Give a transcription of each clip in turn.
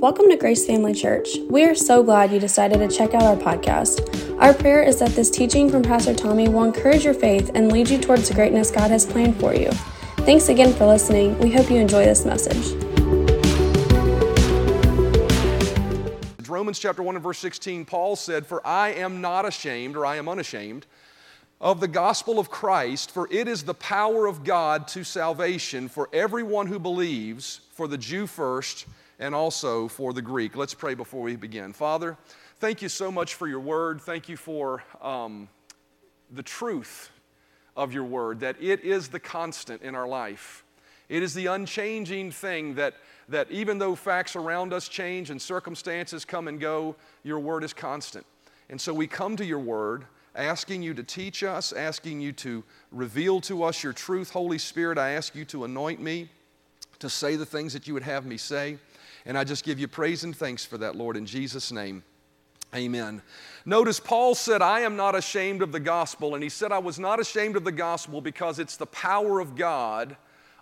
Welcome to Grace Family Church. We are so glad you decided to check out our podcast. Our prayer is that this teaching from Pastor Tommy will encourage your faith and lead you towards the greatness God has planned for you. Thanks again for listening. We hope you enjoy this message. Romans chapter 1 and verse 16, Paul said, For I am not ashamed, or I am unashamed, of the gospel of Christ, for it is the power of God to salvation for everyone who believes, for the Jew first, and also for the Greek. Let's pray before we begin. Father, thank you so much for your word. Thank you for um, the truth of your word, that it is the constant in our life. It is the unchanging thing that, that even though facts around us change and circumstances come and go, your word is constant. And so we come to your word asking you to teach us, asking you to reveal to us your truth. Holy Spirit, I ask you to anoint me to say the things that you would have me say. And I just give you praise and thanks for that, Lord, in Jesus' name. Amen. Notice Paul said, I am not ashamed of the gospel. And he said, I was not ashamed of the gospel because it's the power of God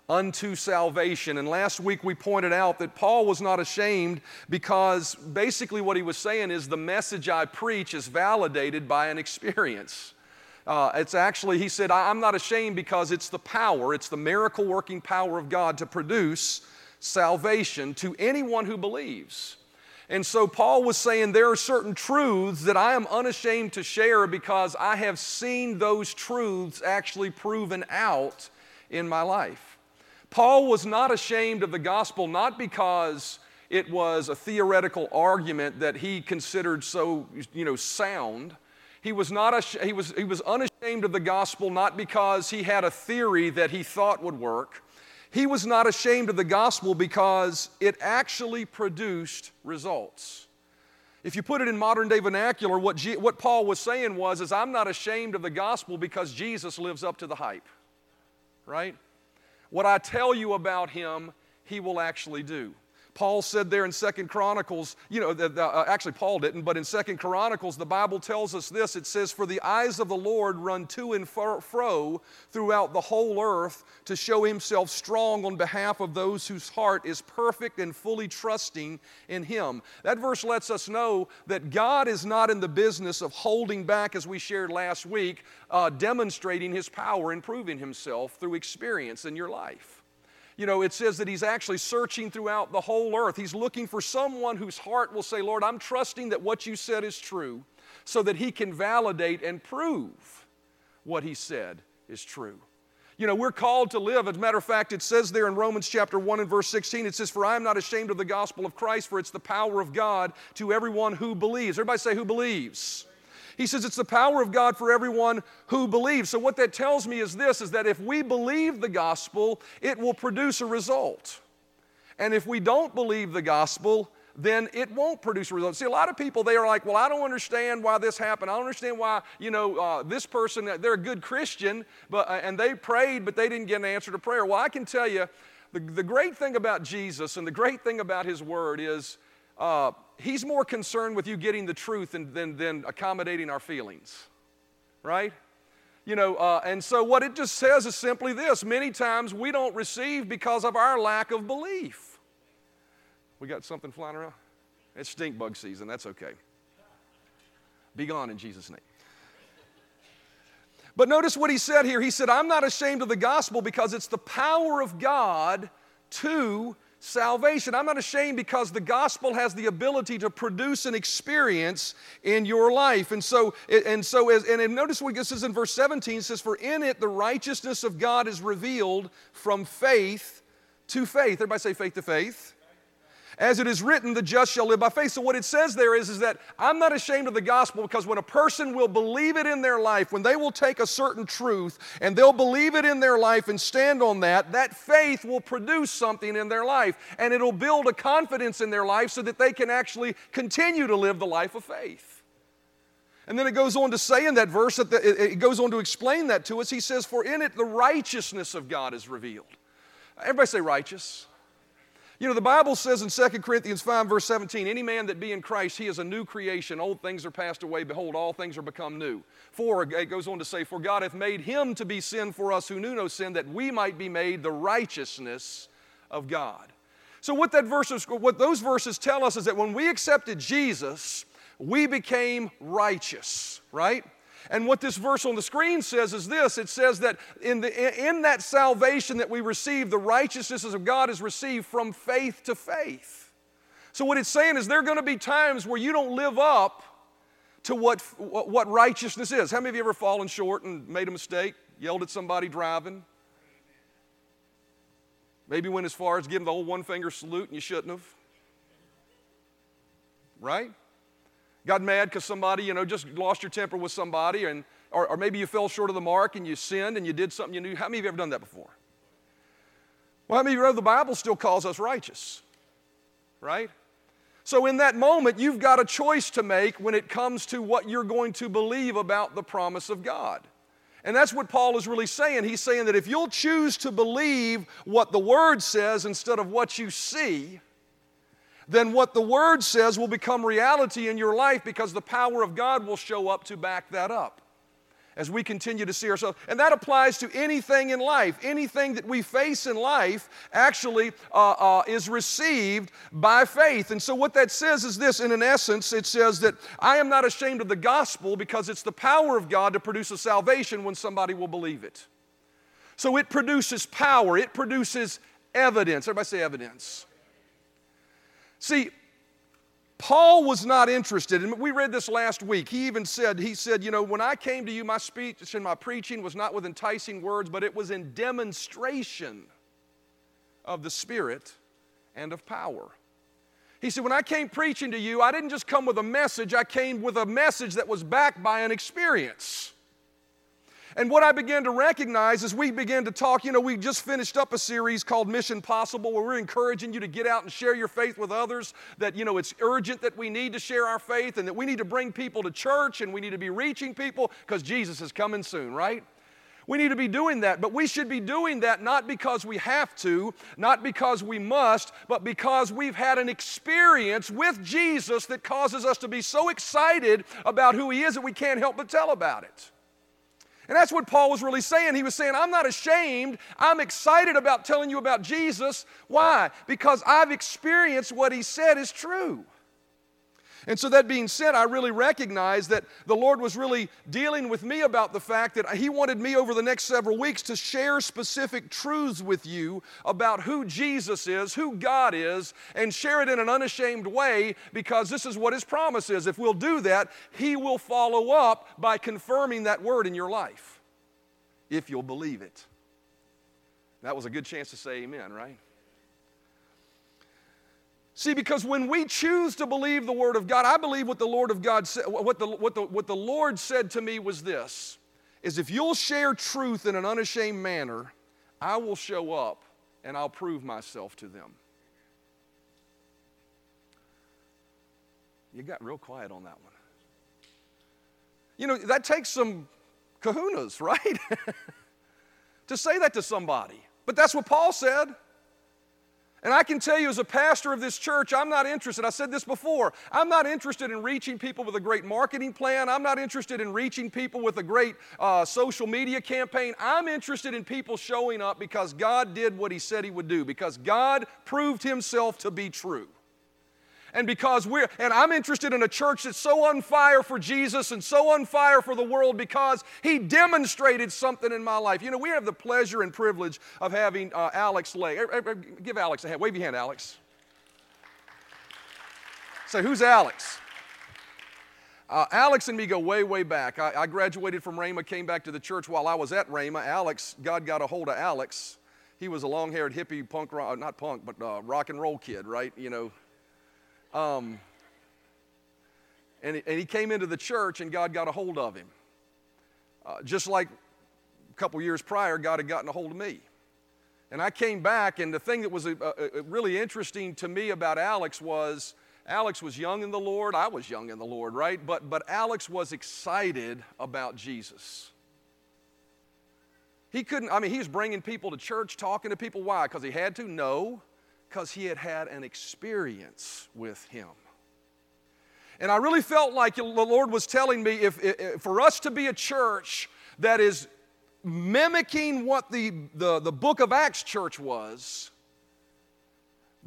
unto salvation. And last week we pointed out that Paul was not ashamed because basically what he was saying is the message I preach is validated by an experience. Uh, it's actually, he said, I'm not ashamed because it's the power, it's the miracle working power of God to produce salvation to anyone who believes. And so Paul was saying there are certain truths that I am unashamed to share because I have seen those truths actually proven out in my life. Paul was not ashamed of the gospel, not because it was a theoretical argument that he considered so you know, sound. He was, not ash- he, was, he was unashamed of the gospel not because he had a theory that he thought would work. He was not ashamed of the gospel because it actually produced results. If you put it in modern day vernacular, what, G- what Paul was saying was, is I'm not ashamed of the gospel because Jesus lives up to the hype, right? What I tell you about him, he will actually do. Paul said there in Second Chronicles, you know, the, the, uh, actually Paul didn't, but in Second Chronicles, the Bible tells us this. It says, For the eyes of the Lord run to and fro throughout the whole earth to show himself strong on behalf of those whose heart is perfect and fully trusting in him. That verse lets us know that God is not in the business of holding back, as we shared last week, uh, demonstrating his power and proving himself through experience in your life you know, it says that he's actually searching throughout the whole earth. He's looking for someone whose heart will say, Lord, I'm trusting that what you said is true, so that he can validate and prove what he said is true. You know, we're called to live. As a matter of fact, it says there in Romans chapter 1 and verse 16, it says, For I am not ashamed of the gospel of Christ, for it's the power of God to everyone who believes. Everybody say, Who believes? He says it's the power of God for everyone who believes. So what that tells me is this is that if we believe the gospel, it will produce a result. And if we don't believe the gospel, then it won't produce a result. See, a lot of people, they are like, well, I don't understand why this happened. I don't understand why, you know, uh, this person, they're a good Christian, but, uh, and they prayed, but they didn't get an answer to prayer. Well, I can tell you, the, the great thing about Jesus and the great thing about His Word is uh, he's more concerned with you getting the truth than, than, than accommodating our feelings, right? You know, uh, and so what it just says is simply this many times we don't receive because of our lack of belief. We got something flying around? It's stink bug season, that's okay. Be gone in Jesus' name. But notice what he said here. He said, I'm not ashamed of the gospel because it's the power of God to salvation. I'm not ashamed because the gospel has the ability to produce an experience in your life. And so, and so, as, and notice what this is in verse 17 says, For in it the righteousness of God is revealed from faith to faith. Everybody say faith to faith. As it is written, the just shall live by faith. So, what it says there is, is that I'm not ashamed of the gospel because when a person will believe it in their life, when they will take a certain truth and they'll believe it in their life and stand on that, that faith will produce something in their life and it'll build a confidence in their life so that they can actually continue to live the life of faith. And then it goes on to say in that verse, that the, it goes on to explain that to us. He says, For in it the righteousness of God is revealed. Everybody say righteous. You know, the Bible says in 2 Corinthians 5, verse 17, any man that be in Christ, he is a new creation. Old things are passed away. Behold, all things are become new. For, it goes on to say, For God hath made him to be sin for us who knew no sin, that we might be made the righteousness of God. So what that verses, what those verses tell us is that when we accepted Jesus, we became righteous, right? And what this verse on the screen says is this it says that in, the, in that salvation that we receive, the righteousness of God is received from faith to faith. So, what it's saying is there are going to be times where you don't live up to what, what righteousness is. How many of you ever fallen short and made a mistake, yelled at somebody driving? Maybe went as far as giving the old one finger salute and you shouldn't have. Right? Got mad because somebody, you know, just lost your temper with somebody, and, or, or maybe you fell short of the mark and you sinned and you did something you knew. How many of you ever done that before? Well, how many of you know the Bible still calls us righteous? Right? So, in that moment, you've got a choice to make when it comes to what you're going to believe about the promise of God. And that's what Paul is really saying. He's saying that if you'll choose to believe what the Word says instead of what you see, then what the Word says will become reality in your life because the power of God will show up to back that up as we continue to see ourselves. And that applies to anything in life. Anything that we face in life actually uh, uh, is received by faith. And so, what that says is this in an essence, it says that I am not ashamed of the gospel because it's the power of God to produce a salvation when somebody will believe it. So, it produces power, it produces evidence. Everybody say evidence. See, Paul was not interested, and we read this last week. He even said, he said, you know, when I came to you, my speech and my preaching was not with enticing words, but it was in demonstration of the Spirit and of power. He said, when I came preaching to you, I didn't just come with a message, I came with a message that was backed by an experience. And what I began to recognize as we began to talk, you know, we just finished up a series called Mission Possible where we're encouraging you to get out and share your faith with others, that, you know, it's urgent that we need to share our faith and that we need to bring people to church and we need to be reaching people because Jesus is coming soon, right? We need to be doing that, but we should be doing that not because we have to, not because we must, but because we've had an experience with Jesus that causes us to be so excited about who He is that we can't help but tell about it. And that's what Paul was really saying. He was saying, I'm not ashamed. I'm excited about telling you about Jesus. Why? Because I've experienced what he said is true. And so, that being said, I really recognize that the Lord was really dealing with me about the fact that He wanted me over the next several weeks to share specific truths with you about who Jesus is, who God is, and share it in an unashamed way because this is what His promise is. If we'll do that, He will follow up by confirming that word in your life, if you'll believe it. That was a good chance to say amen, right? See, because when we choose to believe the Word of God, I believe what the Lord of God said, what the, what the, what the Lord said to me was this is if you'll share truth in an unashamed manner, I will show up and I'll prove myself to them. You got real quiet on that one. You know, that takes some kahunas, right? to say that to somebody. But that's what Paul said. And I can tell you, as a pastor of this church, I'm not interested. I said this before. I'm not interested in reaching people with a great marketing plan. I'm not interested in reaching people with a great uh, social media campaign. I'm interested in people showing up because God did what He said He would do, because God proved Himself to be true and because we're, and I'm interested in a church that's so on fire for Jesus and so on fire for the world because he demonstrated something in my life. You know, we have the pleasure and privilege of having uh, Alex Lay. Give Alex a hand. Wave your hand, Alex. Say, who's Alex? Uh, Alex and me go way, way back. I, I, graduated from Rhema, came back to the church while I was at Rhema. Alex, God got a hold of Alex. He was a long haired hippie punk, rock, not punk, but uh, rock and roll kid, right? You know, um, and, he, and he came into the church and God got a hold of him. Uh, just like a couple years prior, God had gotten a hold of me. And I came back, and the thing that was a, a, a really interesting to me about Alex was Alex was young in the Lord. I was young in the Lord, right? But, but Alex was excited about Jesus. He couldn't, I mean, he was bringing people to church, talking to people. Why? Because he had to? No because he had had an experience with him. And I really felt like the Lord was telling me if, if, for us to be a church that is mimicking what the, the, the book of Acts church was,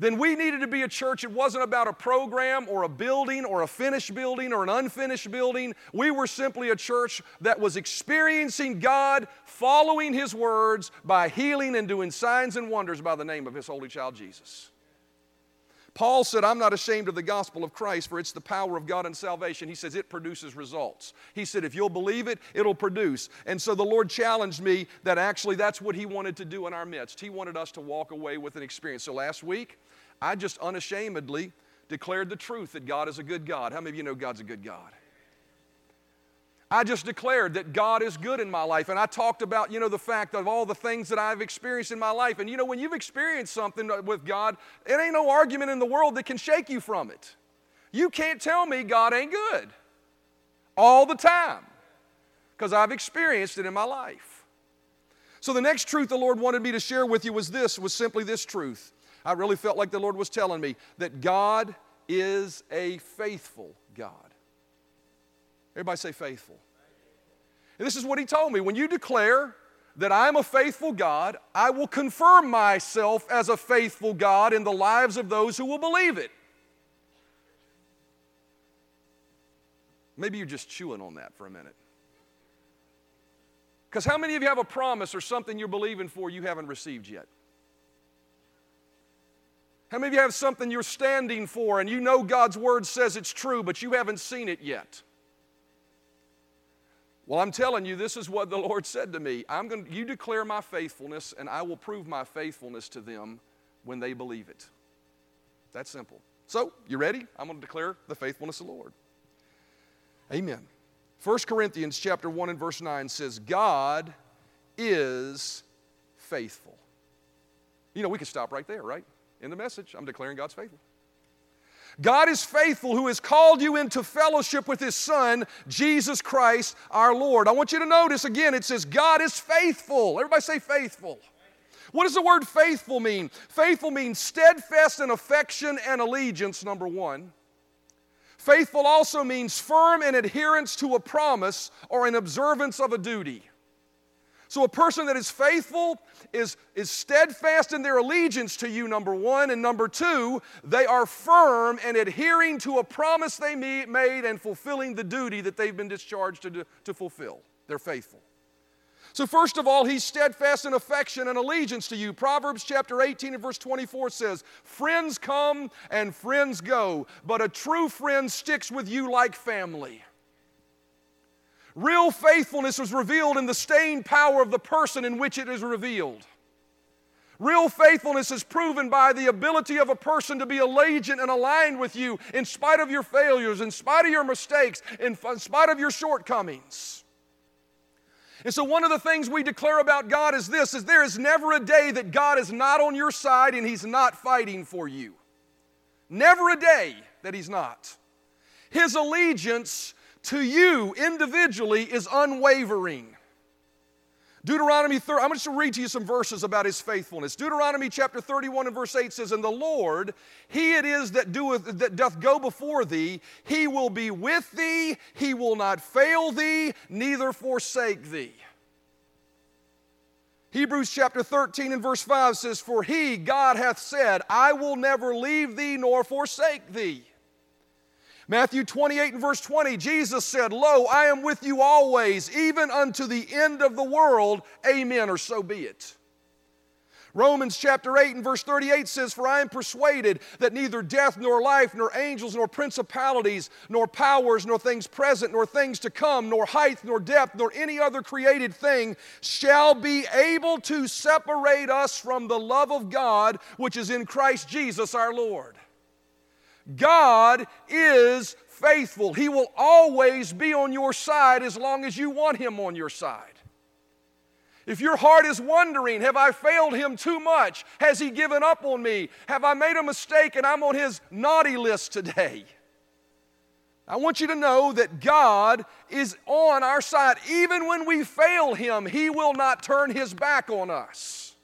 then we needed to be a church. It wasn't about a program or a building or a finished building or an unfinished building. We were simply a church that was experiencing God, following His words by healing and doing signs and wonders by the name of His holy child Jesus. Paul said, I'm not ashamed of the gospel of Christ, for it's the power of God and salvation. He says it produces results. He said, if you'll believe it, it'll produce. And so the Lord challenged me that actually that's what He wanted to do in our midst. He wanted us to walk away with an experience. So last week, I just unashamedly declared the truth that God is a good God. How many of you know God's a good God? I just declared that God is good in my life. And I talked about, you know, the fact of all the things that I've experienced in my life. And, you know, when you've experienced something with God, it ain't no argument in the world that can shake you from it. You can't tell me God ain't good all the time because I've experienced it in my life. So the next truth the Lord wanted me to share with you was this, was simply this truth. I really felt like the Lord was telling me that God is a faithful God. Everybody say faithful. And this is what he told me. When you declare that I'm a faithful God, I will confirm myself as a faithful God in the lives of those who will believe it. Maybe you're just chewing on that for a minute. Because how many of you have a promise or something you're believing for you haven't received yet? How many of you have something you're standing for and you know God's word says it's true, but you haven't seen it yet? Well, I'm telling you, this is what the Lord said to me. I'm going to, you declare my faithfulness, and I will prove my faithfulness to them when they believe it. That's simple. So, you ready? I'm going to declare the faithfulness of the Lord. Amen. 1 Corinthians chapter 1 and verse 9 says, God is faithful. You know, we could stop right there, right? In the message, I'm declaring God's faithful. God is faithful who has called you into fellowship with His Son, Jesus Christ our Lord. I want you to notice again, it says, God is faithful. Everybody say faithful. What does the word faithful mean? Faithful means steadfast in affection and allegiance, number one. Faithful also means firm in adherence to a promise or in observance of a duty. So, a person that is faithful is, is steadfast in their allegiance to you, number one. And number two, they are firm in adhering to a promise they made and fulfilling the duty that they've been discharged to, to fulfill. They're faithful. So, first of all, he's steadfast in affection and allegiance to you. Proverbs chapter 18 and verse 24 says, Friends come and friends go, but a true friend sticks with you like family. Real faithfulness is revealed in the staying power of the person in which it is revealed. Real faithfulness is proven by the ability of a person to be allegiant and aligned with you in spite of your failures, in spite of your mistakes, in spite of your shortcomings. And so one of the things we declare about God is this is there is never a day that God is not on your side and he's not fighting for you. Never a day that he's not. His allegiance to you individually is unwavering. Deuteronomy 30, I'm just going to read to you some verses about his faithfulness. Deuteronomy chapter 31 and verse 8 says, And the Lord, he it is that doeth that doth go before thee, he will be with thee, he will not fail thee, neither forsake thee. Hebrews chapter 13 and verse 5 says, For he, God, hath said, I will never leave thee nor forsake thee. Matthew 28 and verse 20, Jesus said, Lo, I am with you always, even unto the end of the world. Amen, or so be it. Romans chapter 8 and verse 38 says, For I am persuaded that neither death, nor life, nor angels, nor principalities, nor powers, nor things present, nor things to come, nor height, nor depth, nor any other created thing shall be able to separate us from the love of God which is in Christ Jesus our Lord. God is faithful. He will always be on your side as long as you want Him on your side. If your heart is wondering, have I failed Him too much? Has He given up on me? Have I made a mistake and I'm on His naughty list today? I want you to know that God is on our side. Even when we fail Him, He will not turn His back on us.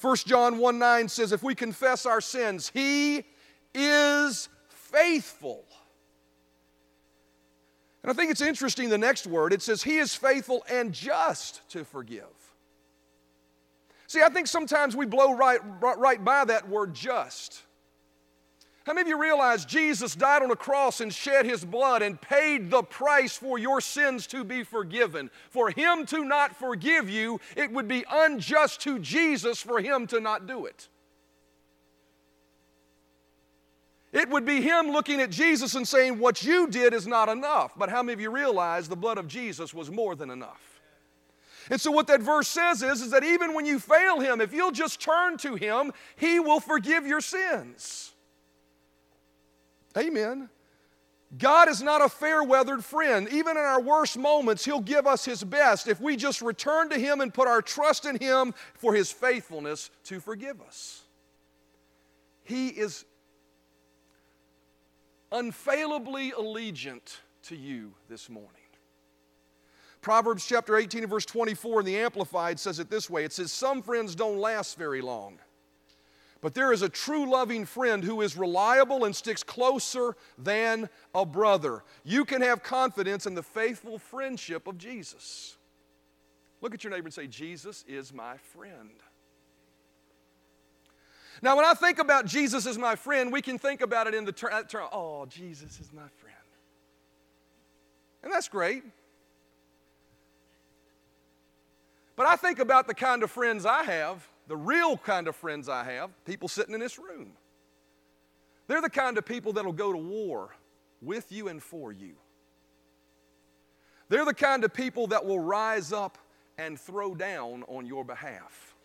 1 John 1 9 says, If we confess our sins, He is faithful. And I think it's interesting the next word. It says, He is faithful and just to forgive. See, I think sometimes we blow right, right by that word just. How many of you realize Jesus died on a cross and shed his blood and paid the price for your sins to be forgiven? For him to not forgive you, it would be unjust to Jesus for him to not do it. It would be him looking at Jesus and saying, What you did is not enough. But how many of you realize the blood of Jesus was more than enough? And so, what that verse says is, is that even when you fail him, if you'll just turn to him, he will forgive your sins. Amen. God is not a fair weathered friend. Even in our worst moments, He'll give us His best if we just return to Him and put our trust in Him for His faithfulness to forgive us. He is unfailably allegiant to you this morning. Proverbs chapter 18 and verse 24 in the Amplified says it this way it says, Some friends don't last very long. But there is a true loving friend who is reliable and sticks closer than a brother. You can have confidence in the faithful friendship of Jesus. Look at your neighbor and say, Jesus is my friend. Now, when I think about Jesus as my friend, we can think about it in the term, oh, Jesus is my friend. And that's great. But I think about the kind of friends I have the real kind of friends I have, people sitting in this room. They're the kind of people that'll go to war with you and for you. They're the kind of people that will rise up and throw down on your behalf.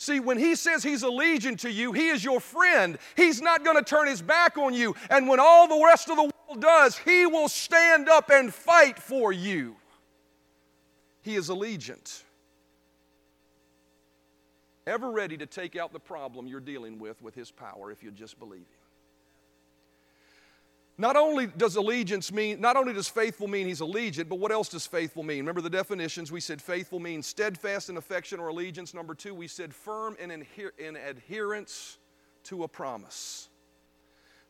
See, when he says he's allegiant to you, he is your friend. He's not going to turn his back on you. And when all the rest of the world does, he will stand up and fight for you. He is allegiant ever ready to take out the problem you're dealing with with His power if you just believe Him. Not only does allegiance mean, not only does faithful mean he's allegiant, but what else does faithful mean? Remember the definitions? We said faithful means steadfast in affection or allegiance. Number two, we said firm in, in adherence to a promise.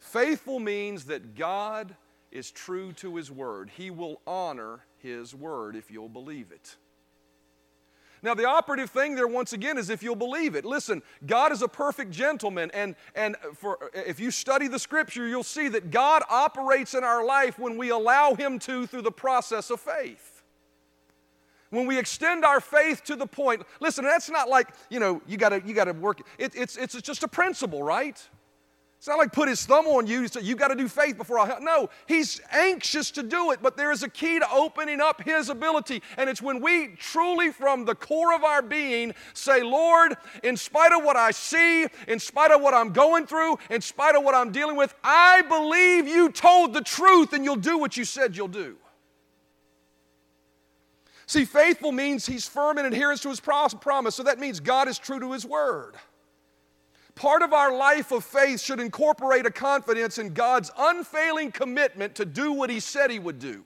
Faithful means that God is true to his word. He will honor his word if you'll believe it. Now, the operative thing there, once again, is if you'll believe it. Listen, God is a perfect gentleman, and, and for, if you study the scripture, you'll see that God operates in our life when we allow Him to through the process of faith. When we extend our faith to the point, listen, that's not like, you know, you gotta, you gotta work, it, it's, it's just a principle, right? It's not like put his thumb on you and say, you got to do faith before I help. No, he's anxious to do it, but there is a key to opening up his ability. And it's when we truly, from the core of our being, say, Lord, in spite of what I see, in spite of what I'm going through, in spite of what I'm dealing with, I believe you told the truth and you'll do what you said you'll do. See, faithful means he's firm in adherence to his promise. So that means God is true to his word. Part of our life of faith should incorporate a confidence in God's unfailing commitment to do what He said He would do.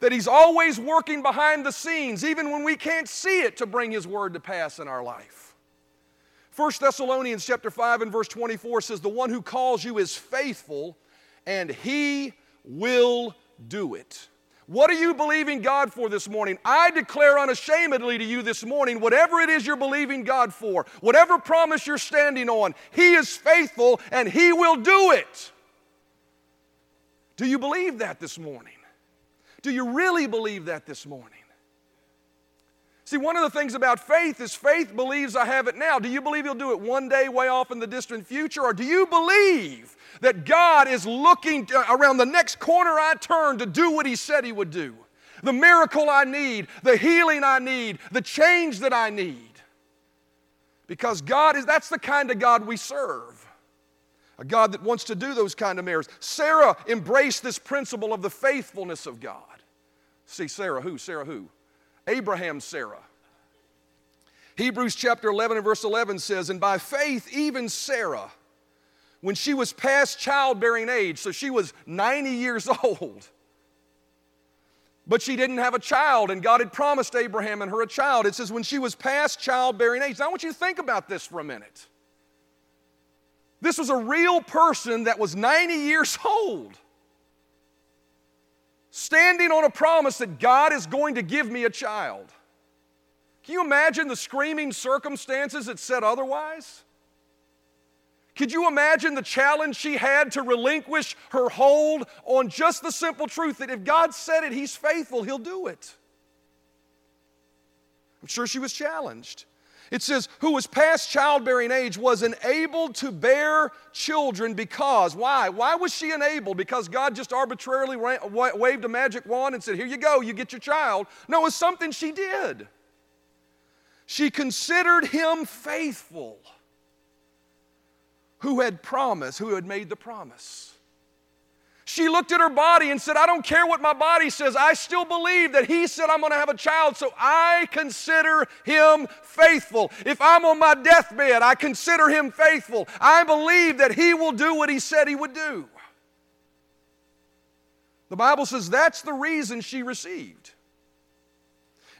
That He's always working behind the scenes, even when we can't see it, to bring His word to pass in our life. 1 Thessalonians chapter 5 and verse 24 says, The one who calls you is faithful, and He will do it. What are you believing God for this morning? I declare unashamedly to you this morning whatever it is you're believing God for, whatever promise you're standing on, He is faithful and He will do it. Do you believe that this morning? Do you really believe that this morning? See, one of the things about faith is faith believes I have it now. Do you believe He'll do it one day, way off in the distant future? Or do you believe that God is looking uh, around the next corner I turn to do what He said He would do? The miracle I need, the healing I need, the change that I need. Because God is, that's the kind of God we serve. A God that wants to do those kind of miracles. Sarah embraced this principle of the faithfulness of God. See, Sarah who? Sarah who? Abraham's Sarah. Hebrews chapter 11 and verse 11 says, And by faith, even Sarah, when she was past childbearing age, so she was 90 years old, but she didn't have a child, and God had promised Abraham and her a child. It says, when she was past childbearing age. Now, I want you to think about this for a minute. This was a real person that was 90 years old standing on a promise that God is going to give me a child. Can you imagine the screaming circumstances that said otherwise? Could you imagine the challenge she had to relinquish her hold on just the simple truth that if God said it, He's faithful, He'll do it? I'm sure she was challenged. It says, who was past childbearing age was enabled to bear children because. Why? Why was she enabled? Because God just arbitrarily waved a magic wand and said, Here you go, you get your child. No, it was something she did. She considered him faithful who had promised, who had made the promise. She looked at her body and said, I don't care what my body says. I still believe that He said I'm going to have a child, so I consider Him faithful. If I'm on my deathbed, I consider Him faithful. I believe that He will do what He said He would do. The Bible says that's the reason she received.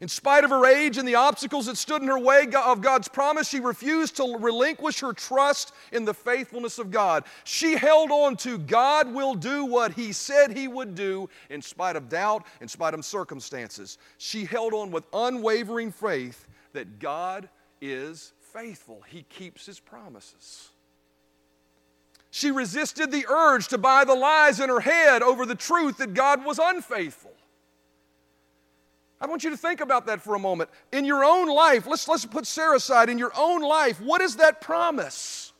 In spite of her age and the obstacles that stood in her way of God's promise, she refused to relinquish her trust in the faithfulness of God. She held on to God will do what He said He would do in spite of doubt, in spite of circumstances. She held on with unwavering faith that God is faithful, He keeps His promises. She resisted the urge to buy the lies in her head over the truth that God was unfaithful. I want you to think about that for a moment. In your own life, let's, let's put Sarah aside. In your own life, what is that promise?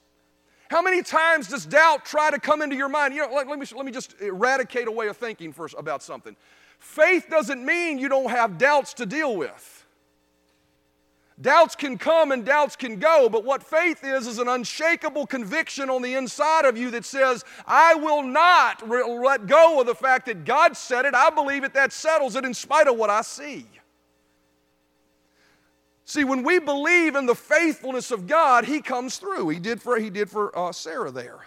How many times does doubt try to come into your mind? You know, let, let, me, let me just eradicate a way of thinking first about something. Faith doesn't mean you don't have doubts to deal with. Doubts can come and doubts can go, but what faith is, is an unshakable conviction on the inside of you that says, I will not re- let go of the fact that God said it. I believe it, that settles it in spite of what I see. See, when we believe in the faithfulness of God, He comes through. He did for, he did for uh, Sarah there.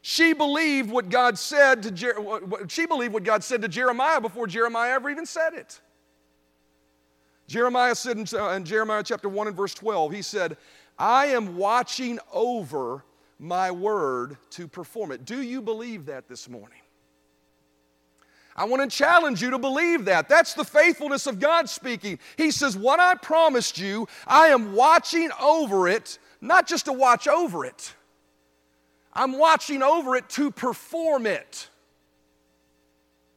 She believed what God said to Jer- she believed what God said to Jeremiah before Jeremiah ever even said it. Jeremiah said in, uh, in Jeremiah chapter 1 and verse 12, he said, I am watching over my word to perform it. Do you believe that this morning? I want to challenge you to believe that. That's the faithfulness of God speaking. He says, What I promised you, I am watching over it, not just to watch over it, I'm watching over it to perform it.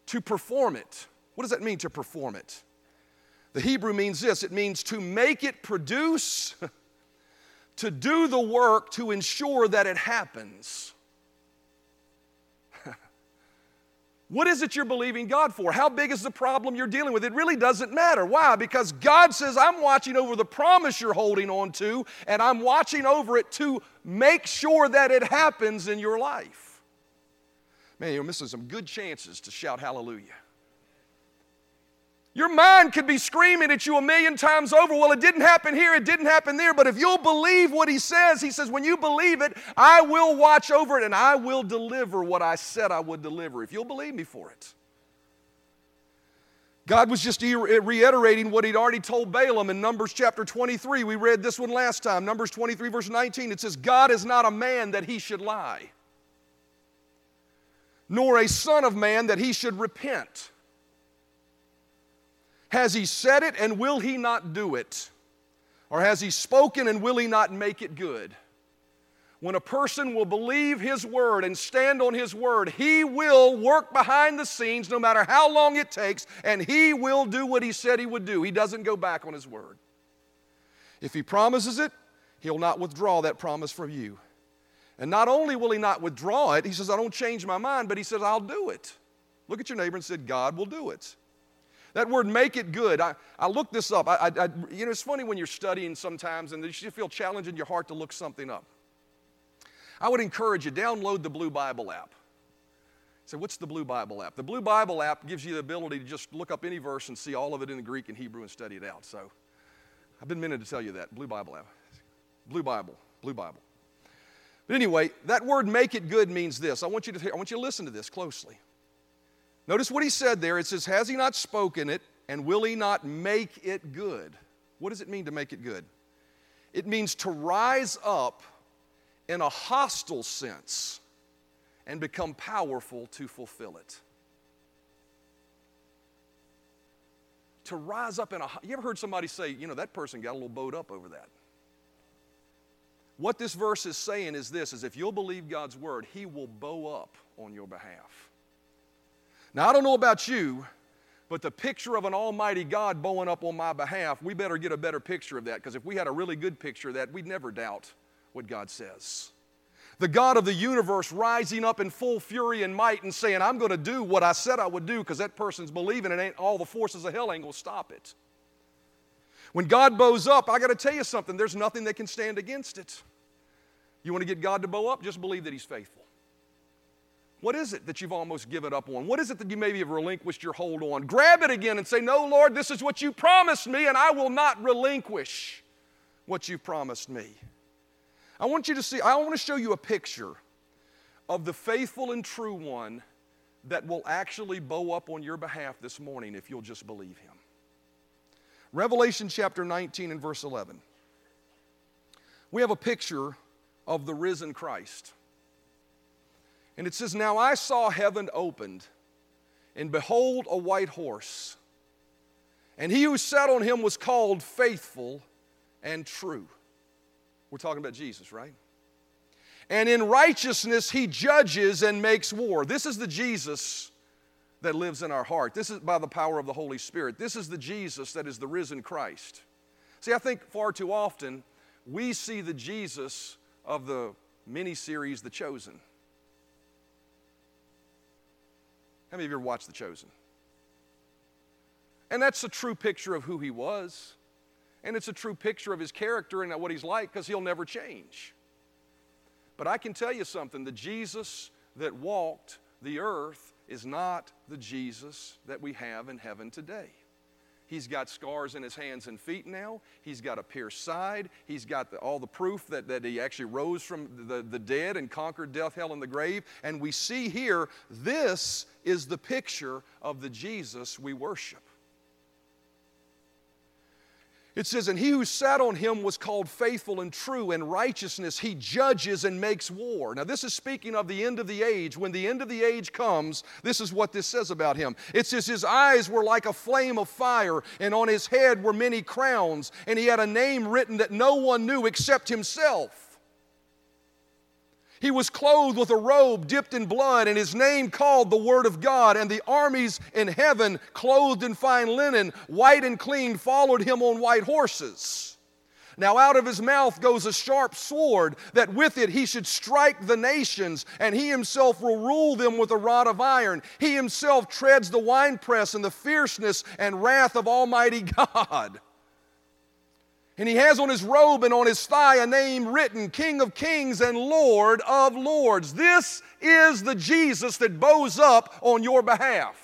To perform it. What does that mean to perform it? The Hebrew means this it means to make it produce, to do the work to ensure that it happens. What is it you're believing God for? How big is the problem you're dealing with? It really doesn't matter. Why? Because God says, I'm watching over the promise you're holding on to, and I'm watching over it to make sure that it happens in your life. Man, you're missing some good chances to shout hallelujah. Your mind could be screaming at you a million times over. Well, it didn't happen here, it didn't happen there. But if you'll believe what he says, he says, when you believe it, I will watch over it and I will deliver what I said I would deliver. If you'll believe me for it. God was just reiterating what he'd already told Balaam in Numbers chapter 23. We read this one last time, Numbers 23, verse 19. It says, God is not a man that he should lie, nor a son of man that he should repent. Has he said it and will he not do it? Or has he spoken and will he not make it good? When a person will believe his word and stand on his word, he will work behind the scenes no matter how long it takes, and he will do what he said he would do. He doesn't go back on his word. If he promises it, he'll not withdraw that promise from you. And not only will he not withdraw it, he says, I don't change my mind, but he says, I'll do it. Look at your neighbor and said, God will do it. That word make it good, I, I looked this up. I, I, you know, it's funny when you're studying sometimes and you feel challenged in your heart to look something up. I would encourage you, download the Blue Bible app. So, what's the Blue Bible app? The Blue Bible app gives you the ability to just look up any verse and see all of it in the Greek and Hebrew and study it out. So, I've been meaning to tell you that. Blue Bible app. Blue Bible. Blue Bible. But anyway, that word make it good means this. I want you to, I want you to listen to this closely. Notice what he said there. It says, Has he not spoken it, and will he not make it good? What does it mean to make it good? It means to rise up in a hostile sense and become powerful to fulfill it. to rise up in a. You ever heard somebody say, you know, that person got a little bowed up over that? What this verse is saying is this is if you'll believe God's word, he will bow up on your behalf. Now I don't know about you, but the picture of an almighty God bowing up on my behalf, we better get a better picture of that because if we had a really good picture of that, we'd never doubt what God says. The God of the universe rising up in full fury and might and saying, I'm going to do what I said I would do because that person's believing it ain't all the forces of hell ain't going to stop it. When God bows up, I got to tell you something, there's nothing that can stand against it. You want to get God to bow up? Just believe that He's faithful. What is it that you've almost given up on? What is it that you maybe have relinquished your hold on? Grab it again and say, No, Lord, this is what you promised me, and I will not relinquish what you promised me. I want you to see, I want to show you a picture of the faithful and true one that will actually bow up on your behalf this morning if you'll just believe him. Revelation chapter 19 and verse 11. We have a picture of the risen Christ. And it says, Now I saw heaven opened, and behold, a white horse. And he who sat on him was called faithful and true. We're talking about Jesus, right? And in righteousness he judges and makes war. This is the Jesus that lives in our heart. This is by the power of the Holy Spirit. This is the Jesus that is the risen Christ. See, I think far too often we see the Jesus of the mini series, The Chosen. How many of you ever watched The Chosen? And that's a true picture of who he was. And it's a true picture of his character and what he's like because he'll never change. But I can tell you something the Jesus that walked the earth is not the Jesus that we have in heaven today. He's got scars in his hands and feet now. He's got a pierced side. He's got the, all the proof that, that he actually rose from the, the dead and conquered death, hell, and the grave. And we see here, this is the picture of the Jesus we worship. It says, And he who sat on him was called faithful and true. In righteousness he judges and makes war. Now, this is speaking of the end of the age. When the end of the age comes, this is what this says about him. It says, His eyes were like a flame of fire, and on his head were many crowns, and he had a name written that no one knew except himself. He was clothed with a robe dipped in blood, and his name called the Word of God. And the armies in heaven, clothed in fine linen, white and clean, followed him on white horses. Now, out of his mouth goes a sharp sword, that with it he should strike the nations, and he himself will rule them with a rod of iron. He himself treads the winepress in the fierceness and wrath of Almighty God. And he has on his robe and on his thigh a name written King of Kings and Lord of Lords. This is the Jesus that bows up on your behalf.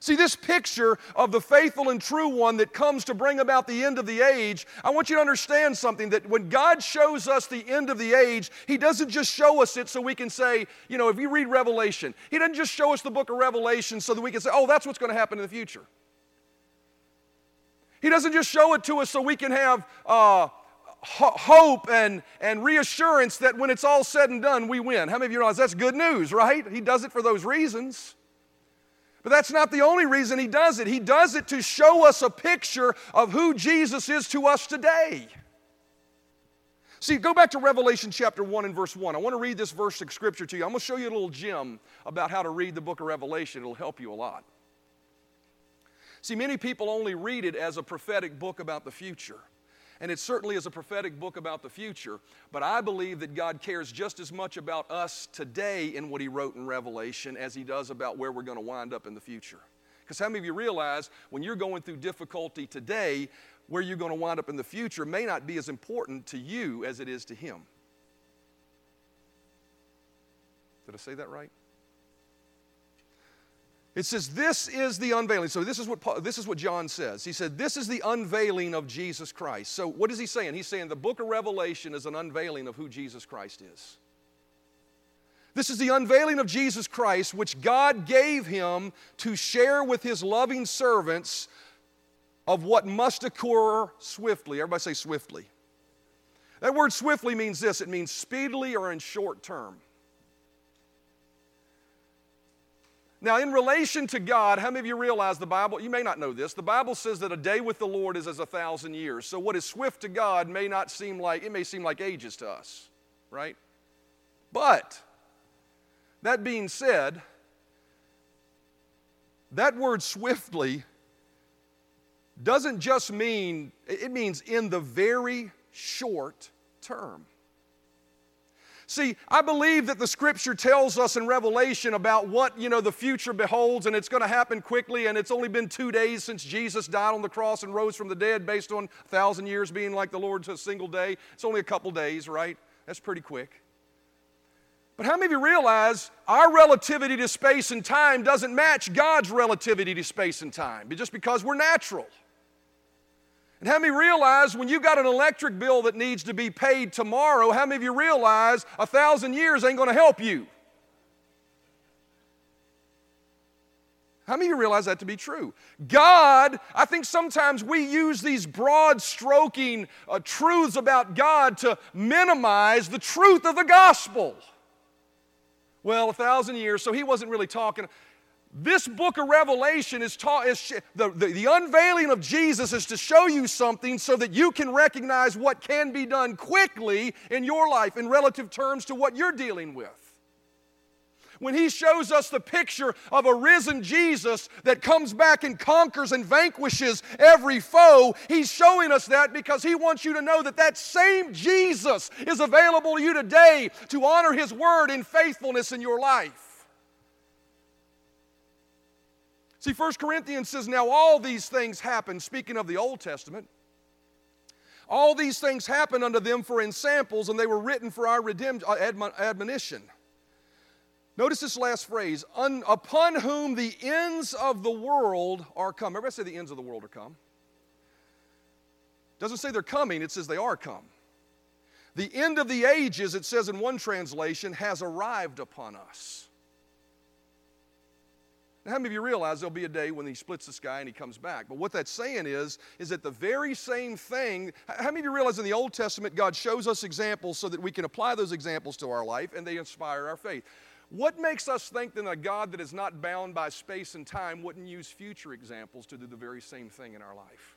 See, this picture of the faithful and true one that comes to bring about the end of the age, I want you to understand something that when God shows us the end of the age, He doesn't just show us it so we can say, you know, if you read Revelation, He doesn't just show us the book of Revelation so that we can say, oh, that's what's going to happen in the future. He doesn't just show it to us so we can have uh, hope and, and reassurance that when it's all said and done, we win. How many of you realize that's good news, right? He does it for those reasons. But that's not the only reason he does it. He does it to show us a picture of who Jesus is to us today. See, go back to Revelation chapter 1 and verse 1. I want to read this verse of scripture to you. I'm going to show you a little gem about how to read the book of Revelation. It'll help you a lot. See, many people only read it as a prophetic book about the future. And it certainly is a prophetic book about the future. But I believe that God cares just as much about us today in what He wrote in Revelation as He does about where we're going to wind up in the future. Because how many of you realize when you're going through difficulty today, where you're going to wind up in the future may not be as important to you as it is to Him? Did I say that right? It says, This is the unveiling. So, this is, what Paul, this is what John says. He said, This is the unveiling of Jesus Christ. So, what is he saying? He's saying the book of Revelation is an unveiling of who Jesus Christ is. This is the unveiling of Jesus Christ, which God gave him to share with his loving servants of what must occur swiftly. Everybody say swiftly. That word swiftly means this it means speedily or in short term. Now, in relation to God, how many of you realize the Bible? You may not know this. The Bible says that a day with the Lord is as a thousand years. So, what is swift to God may not seem like, it may seem like ages to us, right? But, that being said, that word swiftly doesn't just mean, it means in the very short term. See, I believe that the scripture tells us in Revelation about what, you know, the future beholds and it's going to happen quickly and it's only been 2 days since Jesus died on the cross and rose from the dead based on 1000 years being like the Lord's a single day. It's only a couple days, right? That's pretty quick. But how many of you realize our relativity to space and time doesn't match God's relativity to space and time just because we're natural? And how many realize when you got an electric bill that needs to be paid tomorrow, how many of you realize a thousand years ain't going to help you? How many of you realize that to be true? God, I think sometimes we use these broad stroking uh, truths about God to minimize the truth of the gospel. Well, a thousand years, so he wasn't really talking. This book of Revelation is taught, is the, the, the, unveiling of Jesus is to show you something so that you can recognize what can be done quickly in your life in relative terms to what you're dealing with. When he shows us the picture of a risen Jesus that comes back and conquers and vanquishes every foe, he's showing us that because he wants you to know that that same Jesus is available to you today to honor his word in faithfulness in your life. See, 1 Corinthians says, Now all these things happen, speaking of the Old Testament. All these things happened unto them for ensamples, and they were written for our redemption, uh, admonition. Notice this last phrase, upon whom the ends of the world are come. Everybody say the ends of the world are come. Doesn't say they're coming, it says they are come. The end of the ages, it says in one translation, has arrived upon us. Now, how many of you realize there'll be a day when he splits the sky and he comes back? But what that's saying is, is that the very same thing, how many of you realize in the Old Testament God shows us examples so that we can apply those examples to our life and they inspire our faith? What makes us think that a God that is not bound by space and time wouldn't use future examples to do the very same thing in our life?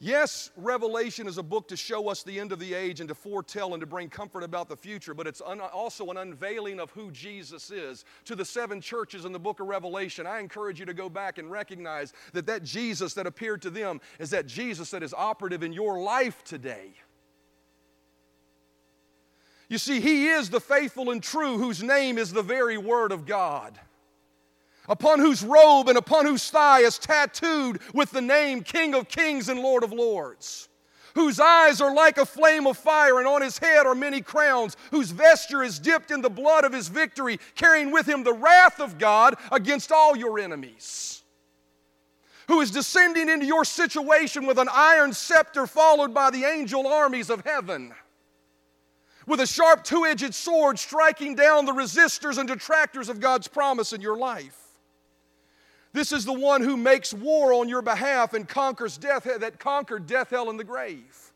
Yes, Revelation is a book to show us the end of the age and to foretell and to bring comfort about the future, but it's un- also an unveiling of who Jesus is. To the seven churches in the book of Revelation, I encourage you to go back and recognize that that Jesus that appeared to them is that Jesus that is operative in your life today. You see, He is the faithful and true, whose name is the very Word of God upon whose robe and upon whose thigh is tattooed with the name King of Kings and Lord of Lords, whose eyes are like a flame of fire, and on his head are many crowns, whose vesture is dipped in the blood of his victory, carrying with him the wrath of God against all your enemies. Who is descending into your situation with an iron scepter, followed by the angel armies of heaven with a sharp two edged sword striking down the resistors and detractors of God's promise in your life. This is the one who makes war on your behalf and conquers death, that conquered death, hell, and the grave.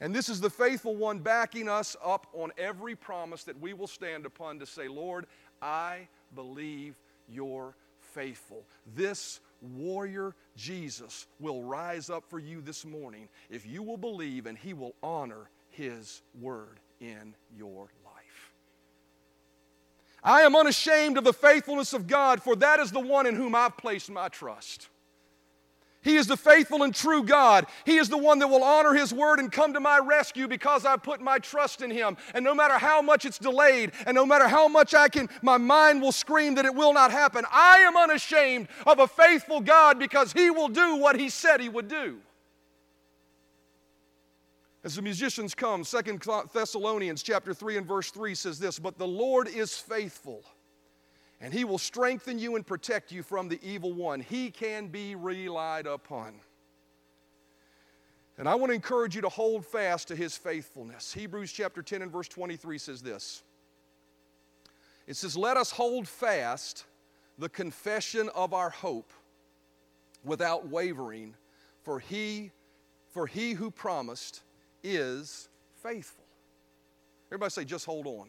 And this is the faithful one backing us up on every promise that we will stand upon to say, Lord, I believe you're faithful. This warrior Jesus will rise up for you this morning if you will believe and he will honor his word in your I am unashamed of the faithfulness of God, for that is the one in whom I've placed my trust. He is the faithful and true God. He is the one that will honor His word and come to my rescue because I put my trust in Him. And no matter how much it's delayed, and no matter how much I can, my mind will scream that it will not happen. I am unashamed of a faithful God because He will do what He said He would do. As the musicians come, Second Thessalonians chapter 3 and verse 3 says this, "But the Lord is faithful, and he will strengthen you and protect you from the evil one. He can be relied upon." And I want to encourage you to hold fast to his faithfulness. Hebrews chapter 10 and verse 23 says this. It says, "Let us hold fast the confession of our hope without wavering, for he for he who promised is faithful. Everybody say, just hold on.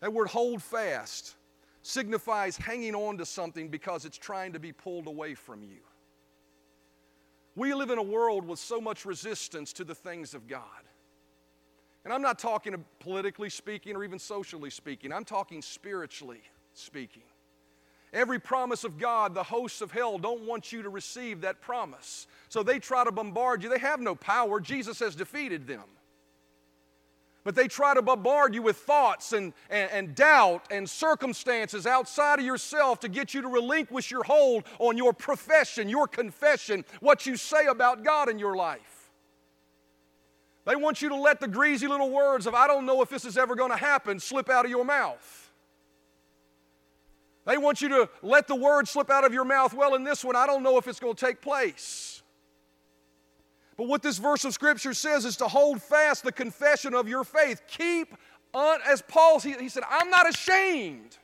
That word hold fast signifies hanging on to something because it's trying to be pulled away from you. We live in a world with so much resistance to the things of God. And I'm not talking uh, politically speaking or even socially speaking, I'm talking spiritually speaking. Every promise of God, the hosts of hell don't want you to receive that promise. So they try to bombard you. They have no power. Jesus has defeated them. But they try to bombard you with thoughts and, and, and, doubt and circumstances outside of yourself to get you to relinquish your hold on your profession, your confession, what you say about God in your life. They want you to let the greasy little words of, I don't know if this is ever going to happen, slip out of your mouth. They want you to let the word slip out of your mouth. Well, in this one, I don't know if it's going to take place. But what this verse of Scripture says is to hold fast the confession of your faith. Keep, on, as Paul, he, he said, I'm not ashamed.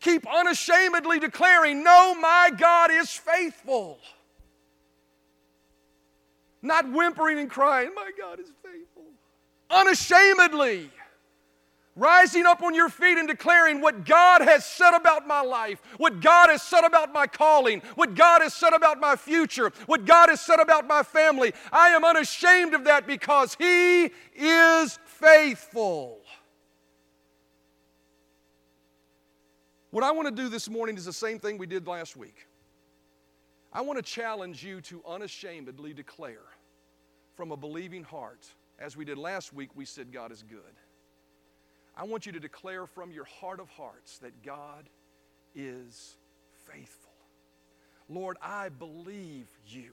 Keep unashamedly declaring, No, my God is faithful. Not whimpering and crying, My God is faithful. Unashamedly rising up on your feet and declaring what God has said about my life, what God has said about my calling, what God has said about my future, what God has said about my family. I am unashamed of that because He is faithful. What I want to do this morning is the same thing we did last week. I want to challenge you to unashamedly declare from a believing heart. As we did last week, we said God is good. I want you to declare from your heart of hearts that God is faithful. Lord, I believe you.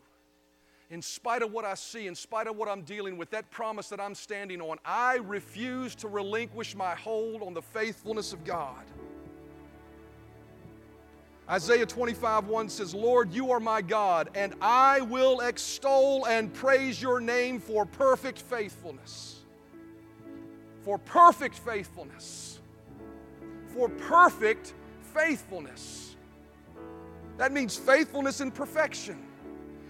In spite of what I see, in spite of what I'm dealing with, that promise that I'm standing on, I refuse to relinquish my hold on the faithfulness of God. Isaiah 25, 1 says, Lord, you are my God, and I will extol and praise your name for perfect faithfulness for perfect faithfulness. For perfect faithfulness. That means faithfulness in perfection.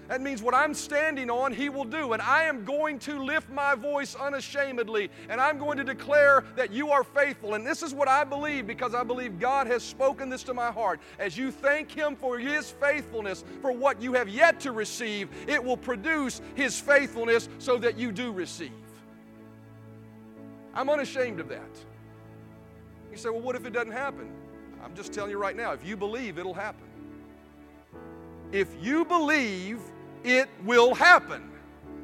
That means what I'm standing on, He will do. And I am going to lift my voice unashamedly, and I'm going to declare that you are faithful. And this is what I believe because I believe God has spoken this to my heart. As you thank Him for His faithfulness, for what you have yet to receive, it will produce His faithfulness so that you do receive. I'm unashamed of that. You say, well, what if it doesn't happen? I'm just telling you right now, if you believe, it'll happen. If you believe, it will happen.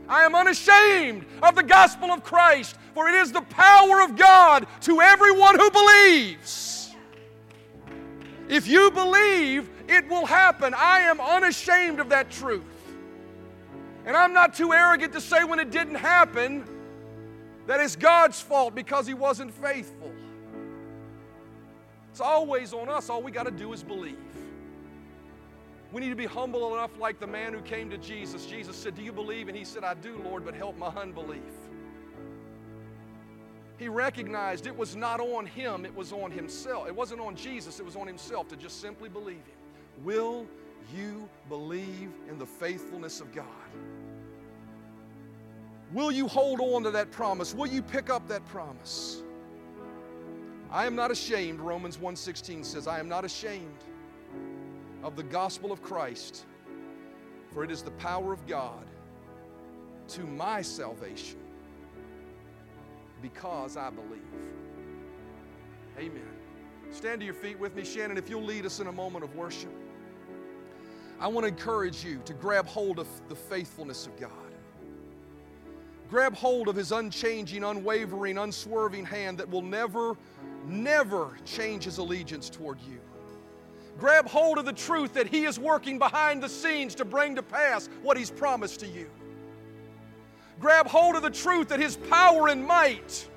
I am unashamed of the gospel of Christ, for it is the power of God to everyone who believes. If you believe, it will happen. I am unashamed of that truth. And I'm not too arrogant to say when it didn't happen, that it's God's fault because he wasn't faithful. It's always on us. All we got to do is believe. We need to be humble enough, like the man who came to Jesus. Jesus said, Do you believe? And he said, I do, Lord, but help my unbelief. He recognized it was not on him, it was on himself. It wasn't on Jesus, it was on himself to just simply believe him. Will you believe in the faithfulness of God? Will you hold on to that promise? Will you pick up that promise? I am not ashamed, Romans 1:16 says, I am not ashamed of the gospel of Christ, for it is the power of God to my salvation because I believe. Amen. Stand to your feet with me, Shannon, if you'll lead us in a moment of worship. I want to encourage you to grab hold of the faithfulness of God. Grab hold of His unchanging, unwavering, unswerving hand that will never, never change His allegiance toward you. Grab hold of the truth that He is working behind the scenes to bring to pass what He's promised to you. Grab hold of the truth that His power and might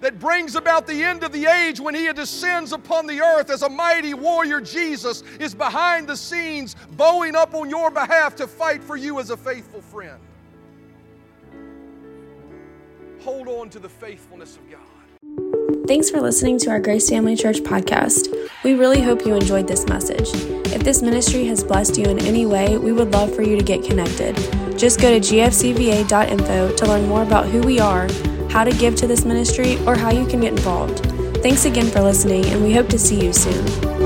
that brings about the end of the age when He descends upon the earth as a mighty warrior, Jesus, is behind the scenes, bowing up on your behalf to fight for you as a faithful friend. Hold on to the faithfulness of God. Thanks for listening to our Grace Family Church podcast. We really hope you enjoyed this message. If this ministry has blessed you in any way, we would love for you to get connected. Just go to gfcva.info to learn more about who we are, how to give to this ministry, or how you can get involved. Thanks again for listening, and we hope to see you soon.